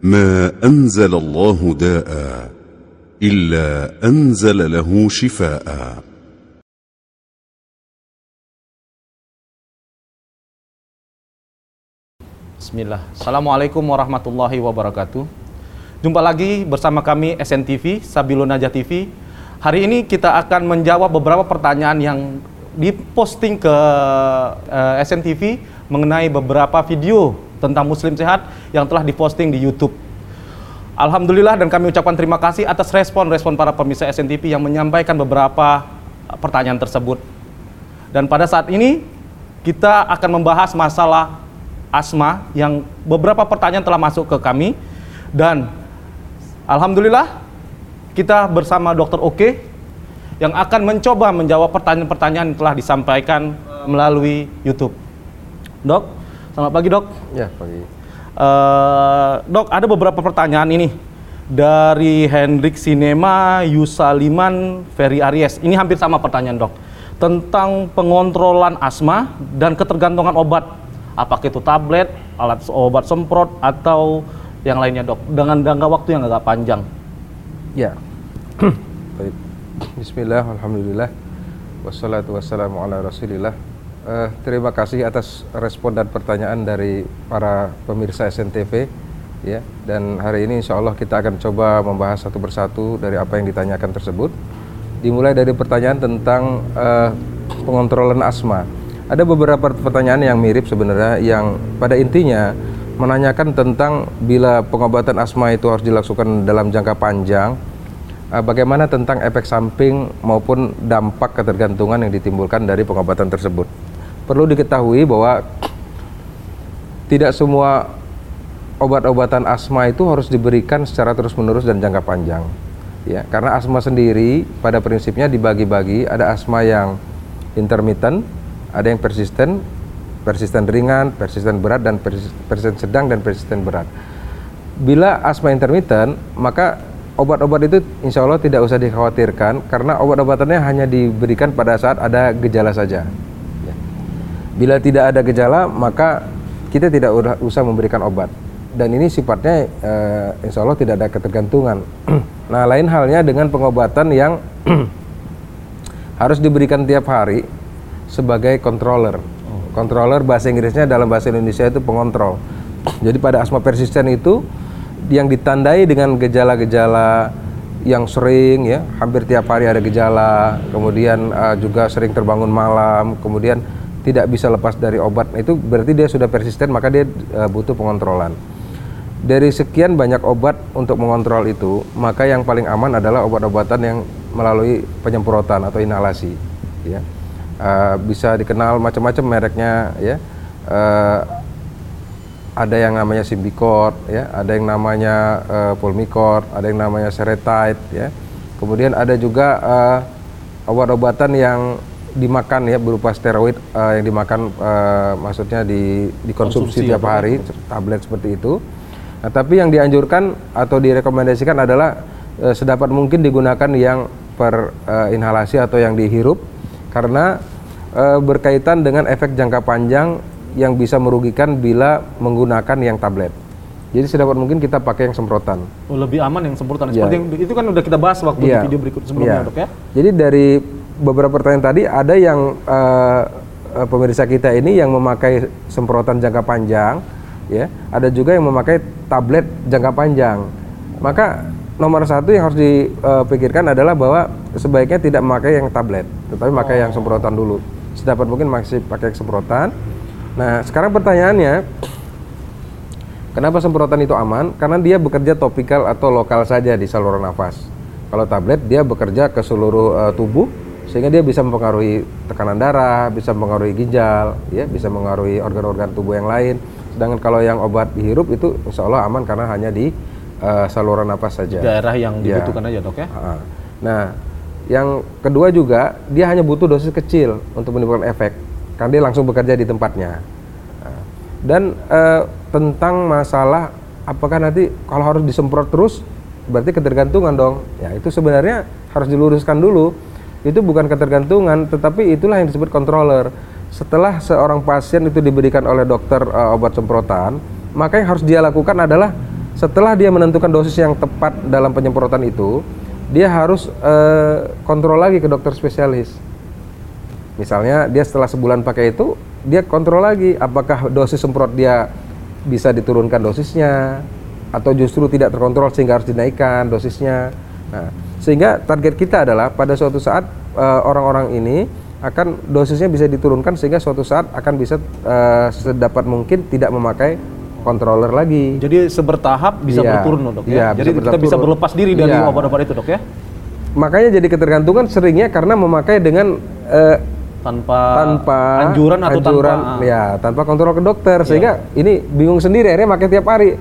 ما انزل الله داء الا انزل له شفاء Bismillah. Assalamualaikum warahmatullahi wabarakatuh. Jumpa lagi bersama kami SNTV, Sabilo Najah TV. Hari ini kita akan menjawab beberapa pertanyaan yang diposting ke uh, eh, SNTV mengenai beberapa video tentang Muslim Sehat yang telah diposting di YouTube. Alhamdulillah dan kami ucapkan terima kasih atas respon-respon para pemirsa SNTV yang menyampaikan beberapa pertanyaan tersebut. Dan pada saat ini kita akan membahas masalah asma yang beberapa pertanyaan telah masuk ke kami dan alhamdulillah kita bersama Dokter Oke yang akan mencoba menjawab pertanyaan-pertanyaan yang telah disampaikan melalui YouTube. Dok, selamat pagi dok. Ya pagi. Uh, dok, ada beberapa pertanyaan ini dari Hendrik Sinema, Yusaliman, Ferry Aries. Ini hampir sama pertanyaan dok tentang pengontrolan asma dan ketergantungan obat apakah itu tablet, alat obat semprot atau yang lainnya dok dengan jangka waktu yang agak panjang. Ya. Baik. Bismillah, Alhamdulillah. Wassalatu wassalamu ala rasulillah. Uh, terima kasih atas respon dan pertanyaan dari para pemirsa SNTV ya. Dan hari ini insya Allah kita akan coba membahas satu persatu dari apa yang ditanyakan tersebut. Dimulai dari pertanyaan tentang uh, pengontrolan asma. Ada beberapa pertanyaan yang mirip sebenarnya yang pada intinya menanyakan tentang bila pengobatan asma itu harus dilakukan dalam jangka panjang, eh, bagaimana tentang efek samping maupun dampak ketergantungan yang ditimbulkan dari pengobatan tersebut. Perlu diketahui bahwa tidak semua obat-obatan asma itu harus diberikan secara terus-menerus dan jangka panjang. Ya, karena asma sendiri pada prinsipnya dibagi-bagi, ada asma yang intermittent, ada yang persisten, persisten ringan, persisten berat, dan persisten sedang dan persisten berat. Bila asma intermittent, maka obat-obat itu insya Allah tidak usah dikhawatirkan karena obat-obatannya hanya diberikan pada saat ada gejala saja. Bila tidak ada gejala, maka kita tidak usah memberikan obat. Dan ini sifatnya uh, insya Allah tidak ada ketergantungan. nah, lain halnya dengan pengobatan yang harus diberikan tiap hari sebagai controller. Controller bahasa Inggrisnya dalam bahasa Indonesia itu pengontrol. Jadi pada asma persisten itu yang ditandai dengan gejala-gejala yang sering ya, hampir tiap hari ada gejala, kemudian uh, juga sering terbangun malam, kemudian tidak bisa lepas dari obat. Itu berarti dia sudah persisten, maka dia uh, butuh pengontrolan. Dari sekian banyak obat untuk mengontrol itu, maka yang paling aman adalah obat-obatan yang melalui penyemprotan atau inhalasi, ya uh, bisa dikenal macam-macam mereknya ya uh, ada yang namanya Symbicort ya ada yang namanya uh, Pulmicort ada yang namanya Seretide ya kemudian ada juga uh, obat-obatan yang dimakan ya berupa steroid uh, yang dimakan uh, maksudnya di dikonsumsi tiap hari tablet seperti itu nah, tapi yang dianjurkan atau direkomendasikan adalah uh, sedapat mungkin digunakan yang per uh, inhalasi atau yang dihirup karena e, berkaitan dengan efek jangka panjang yang bisa merugikan bila menggunakan yang tablet. Jadi sedapat mungkin kita pakai yang semprotan. Oh, lebih aman yang semprotan. Ya. Seperti yang, itu kan udah kita bahas waktu ya. di video berikut sebelumnya, ya. dok ya. Jadi dari beberapa pertanyaan tadi ada yang uh, pemirsa kita ini yang memakai semprotan jangka panjang, ya. Ada juga yang memakai tablet jangka panjang. Maka nomor satu yang harus dipikirkan adalah bahwa sebaiknya tidak memakai yang tablet, tetapi memakai oh. yang semprotan dulu sedapat mungkin masih pakai semprotan. Nah, sekarang pertanyaannya, kenapa semprotan itu aman? Karena dia bekerja topikal atau lokal saja di saluran nafas. Kalau tablet dia bekerja ke seluruh uh, tubuh sehingga dia bisa mempengaruhi tekanan darah, bisa mempengaruhi ginjal, ya, bisa mempengaruhi organ-organ tubuh yang lain. Sedangkan kalau yang obat dihirup itu insya Allah aman karena hanya di uh, saluran nafas saja. daerah yang ya. dibutuhkan ya. aja dok ya. Nah, yang kedua juga dia hanya butuh dosis kecil untuk menimbulkan efek karena dia langsung bekerja di tempatnya. Nah, dan uh, tentang masalah apakah nanti kalau harus disemprot terus berarti ketergantungan dong. Ya itu sebenarnya harus diluruskan dulu. Itu bukan ketergantungan, tetapi itulah yang disebut controller. Setelah seorang pasien itu diberikan oleh dokter uh, obat semprotan, maka yang harus dia lakukan adalah setelah dia menentukan dosis yang tepat dalam penyemprotan itu, dia harus eh, kontrol lagi ke dokter spesialis. Misalnya dia setelah sebulan pakai itu, dia kontrol lagi apakah dosis semprot dia bisa diturunkan dosisnya atau justru tidak terkontrol sehingga harus dinaikkan dosisnya. Nah, sehingga target kita adalah pada suatu saat eh, orang-orang ini akan dosisnya bisa diturunkan sehingga suatu saat akan bisa eh, sedapat mungkin tidak memakai controller lagi. Jadi sebertahap bisa Iya. berturun dok Iya, ya. bisa Jadi kita bisa berlepas diri dari Iya. obat-obat itu dok ya. Makanya jadi ketergantungan seringnya karena memakai dengan eh, Tanpa, tanpa anjuran atau anjuran, tanpa ah. ya tanpa kontrol ke dokter sehingga ini bingung sendiri akhirnya pakai tiap hari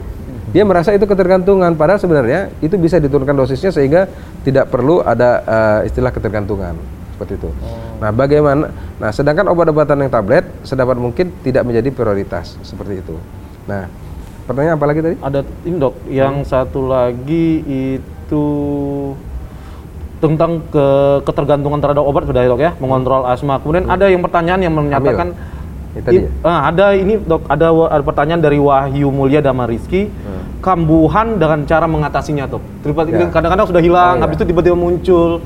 dia merasa itu ketergantungan padahal sebenarnya itu bisa diturunkan dosisnya sehingga tidak perlu ada eh, istilah ketergantungan seperti itu. Nah bagaimana? Nah sedangkan obat-obatan yang tablet sedapat mungkin tidak menjadi prioritas seperti itu. Nah pertanyaan apa lagi tadi? Ada ini dok, yang satu lagi itu tentang ke ketergantungan terhadap obat sudah ya dok ya, mengontrol asma. Kemudian ada yang pertanyaan yang menyatakan Itu tadi i- ah, ada ini dok, ada, ada pertanyaan dari Wahyu Mulia Damariski, kambuhan dengan cara mengatasinya dok. Tiba-tiba. Ya. kadang-kadang sudah hilang, Oh, ya. habis itu tiba-tiba muncul.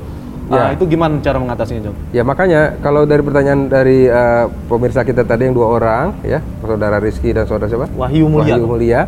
Ah, Ya. itu gimana cara mengatasinya dok? Ya makanya kalau dari pertanyaan dari eh, pemirsa kita tadi yang dua orang ya, saudara Rizky dan saudara siapa? Wahyu Mulia. Wahyu Mulia.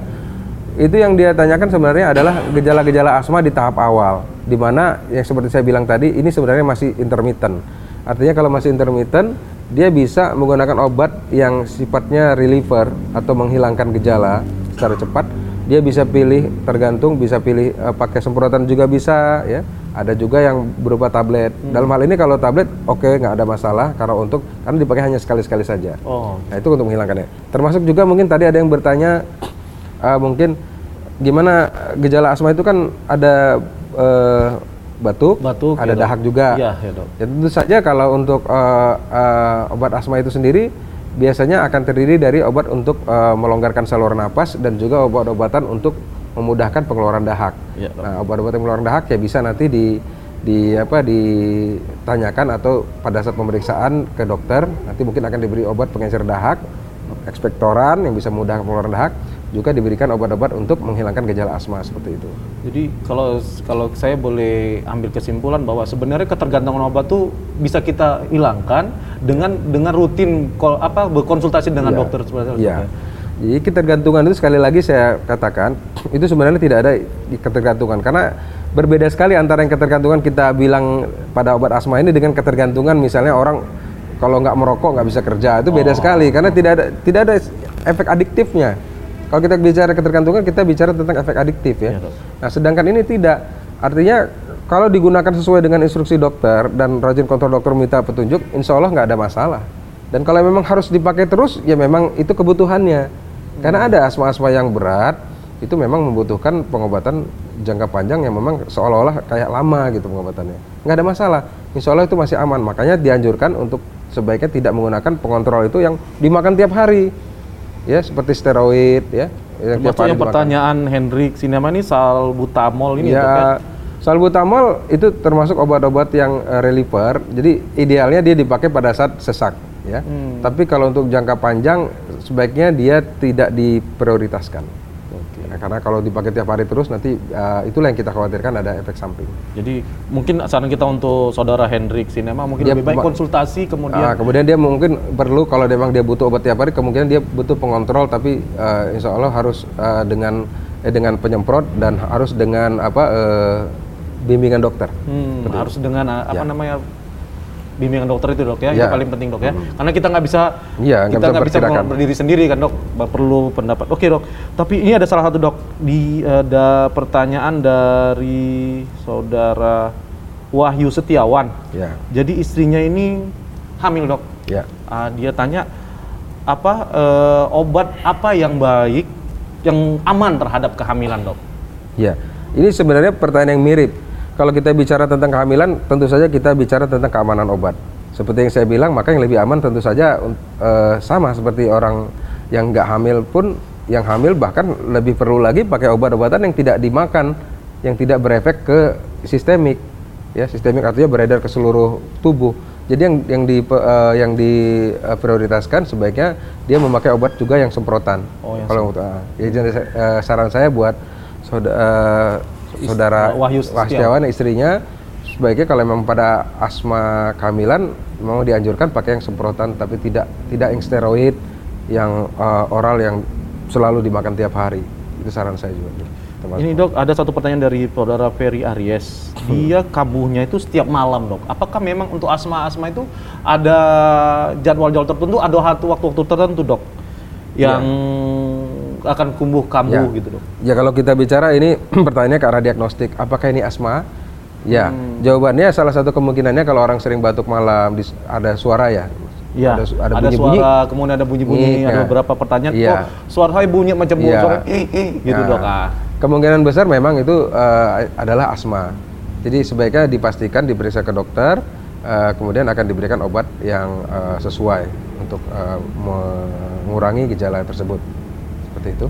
Itu yang dia tanyakan sebenarnya adalah gejala-gejala asma di tahap awal, di mana yang seperti saya bilang tadi ini sebenarnya masih intermittent. Artinya kalau masih intermittent, dia bisa menggunakan obat yang sifatnya reliever atau menghilangkan gejala secara cepat. Dia bisa pilih tergantung, bisa pilih eh, pakai semprotan juga bisa ya. Ada juga yang berupa tablet. Dalam hal ini kalau tablet oke nggak ada masalah karena untuk karena dipakai hanya sekali-sekali saja. Oh, Nah itu untuk menghilangkannya. Termasuk juga mungkin tadi ada yang bertanya eh, mungkin gimana gejala asma itu kan ada eh, batuk, Batuk, ada ya, dok. dahak juga. Iya, ya, dok. Ya tentu saja kalau untuk eh, eh, obat asma itu sendiri biasanya akan terdiri dari obat untuk eh, melonggarkan saluran napas dan juga obat-obatan untuk memudahkan pengeluaran dahak. Dok. Nah, obat-obatan pengeluaran dahak ya bisa nanti di di apa ditanyakan atau pada saat pemeriksaan ke dokter nanti mungkin akan diberi obat pengencer dahak, ekspektoran yang bisa memudahkan pengeluaran dahak, juga diberikan obat-obat untuk menghilangkan gejala asma seperti itu. Jadi kalau kalau saya boleh ambil kesimpulan bahwa sebenarnya ketergantungan obat tuh bisa kita hilangkan dengan dengan rutin kol, apa berkonsultasi dengan Iya. dokter spesialis. Iya. Jadi ketergantungan itu sekali lagi saya katakan itu sebenarnya tidak ada ketergantungan karena berbeda sekali antara yang ketergantungan kita bilang pada obat asma ini dengan ketergantungan misalnya orang kalau nggak merokok nggak bisa kerja itu beda sekali karena tidak ada tidak ada efek adiktifnya. Kalau kita bicara ketergantungan kita bicara tentang efek adiktif ya. Dok. Nah sedangkan ini tidak artinya kalau digunakan sesuai dengan instruksi dokter dan rajin kontrol dokter minta petunjuk, insya Allah nggak ada masalah. Dan kalau memang harus dipakai terus, ya memang itu kebutuhannya. Karena ada asma-asma yang berat, itu memang membutuhkan pengobatan jangka panjang yang memang seolah-olah kayak lama gitu pengobatannya. Nggak ada masalah, insya Allah itu masih aman. Makanya dianjurkan untuk sebaiknya tidak menggunakan pengontrol itu yang dimakan tiap hari. Ya, seperti steroid ya. yang dimakan. pertanyaan Hendrik Sinema ini salbutamol ini ya, ya. salbutamol itu termasuk obat-obat yang eh, reliever. Jadi idealnya dia dipakai pada saat sesak, ya. Hmm. Tapi kalau untuk jangka panjang sebaiknya dia tidak diprioritaskan. Ya, karena kalau dipakai tiap hari terus nanti eh, itulah yang kita khawatirkan ada efek samping. Jadi mungkin saran kita untuk saudara Hendrik Sinema mungkin Dia lebih baik konsultasi kemudian Ah, kemudian dia mungkin perlu kalau memang dia butuh obat tiap hari, kemungkinan dia butuh pengontrol, tapi eh, insya Allah harus eh, dengan eh, dengan penyemprot dan harus dengan apa eh, bimbingan dokter. Hmm, harus dengan uh, apa Ya. namanya bimbingan dokter itu dok ya, Ya. yang paling penting dok ya. Karena kita nggak bisa nggak kita bisa nggak bisa perkirakan. berdiri sendiri kan dok, perlu pendapat. Oke dok, tapi ini ada salah satu dok di ada pertanyaan dari saudara Wahyu Setiawan. Ya, Jadi istrinya ini hamil dok. ya. Ah, dia tanya apa eh, obat apa yang baik yang aman terhadap kehamilan dok? Ya, ini sebenarnya pertanyaan yang mirip. Kalau kita bicara tentang kehamilan, tentu saja kita bicara tentang keamanan obat. Seperti yang saya bilang, maka yang lebih aman tentu saja eh, sama seperti orang yang nggak hamil pun, yang hamil bahkan lebih perlu lagi pakai obat-obatan yang tidak dimakan, yang tidak berefek ke sistemik. Ya, sistemik artinya beredar ke seluruh tubuh. Jadi yang yang di eh, yang diprioritaskan sebaiknya dia memakai obat juga yang semprotan. Oh, yang Kalau untuk ah, ya jadi eh, saran saya buat saudara, saudara Wahyu Setiawan. Istrinya sebaiknya kalau memang pada asma kehamilan memang dianjurkan pakai yang semprotan tapi tidak tidak yang steroid yang uh, oral yang selalu dimakan tiap hari itu saran saya juga teman Ini dok, ada satu pertanyaan dari saudara Ferry Aries. Dia kambuhnya itu setiap malam dok. Apakah memang untuk asma-asma itu ada jadwal-jadwal tertentu, ada waktu- waktu-waktu tertentu dok, yang akan kumbuh kambuh Ya. gitu dok? Ya kalau kita bicara ini pertanyaannya ke arah diagnostik, apakah ini asma? Ya, Hmm. jawabannya salah satu kemungkinannya kalau orang sering batuk malam ada suara ya. Iya, Ada, ada, ada bunyi-bunyi. suara, kemudian ada bunyi-bunyi, Iya. ada beberapa pertanyaan. Iya. Oh, suara saya bunyi macam bunyi Iya. suara eh, eh, gitu dok. Ah. Kemungkinan besar memang itu eh, adalah asma. Jadi sebaiknya dipastikan diperiksa ke dokter, eh, kemudian akan diberikan obat yang eh, sesuai untuk eh, mengurangi gejala tersebut. Seperti itu.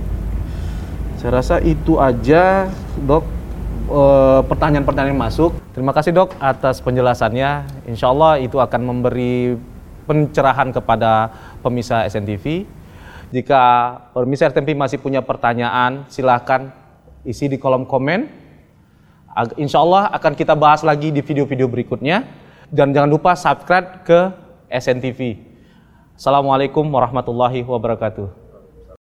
Saya rasa itu aja dok eh, pertanyaan-pertanyaan yang masuk. Terima kasih dok atas penjelasannya. Insya Allah itu akan memberi pencerahan kepada pemirsa SNTV. Jika pemirsa SNTV masih punya pertanyaan, silahkan isi di kolom komen. Insya Allah akan kita bahas lagi di video-video berikutnya. Dan jangan lupa subscribe ke SNTV. Assalamualaikum warahmatullahi wabarakatuh.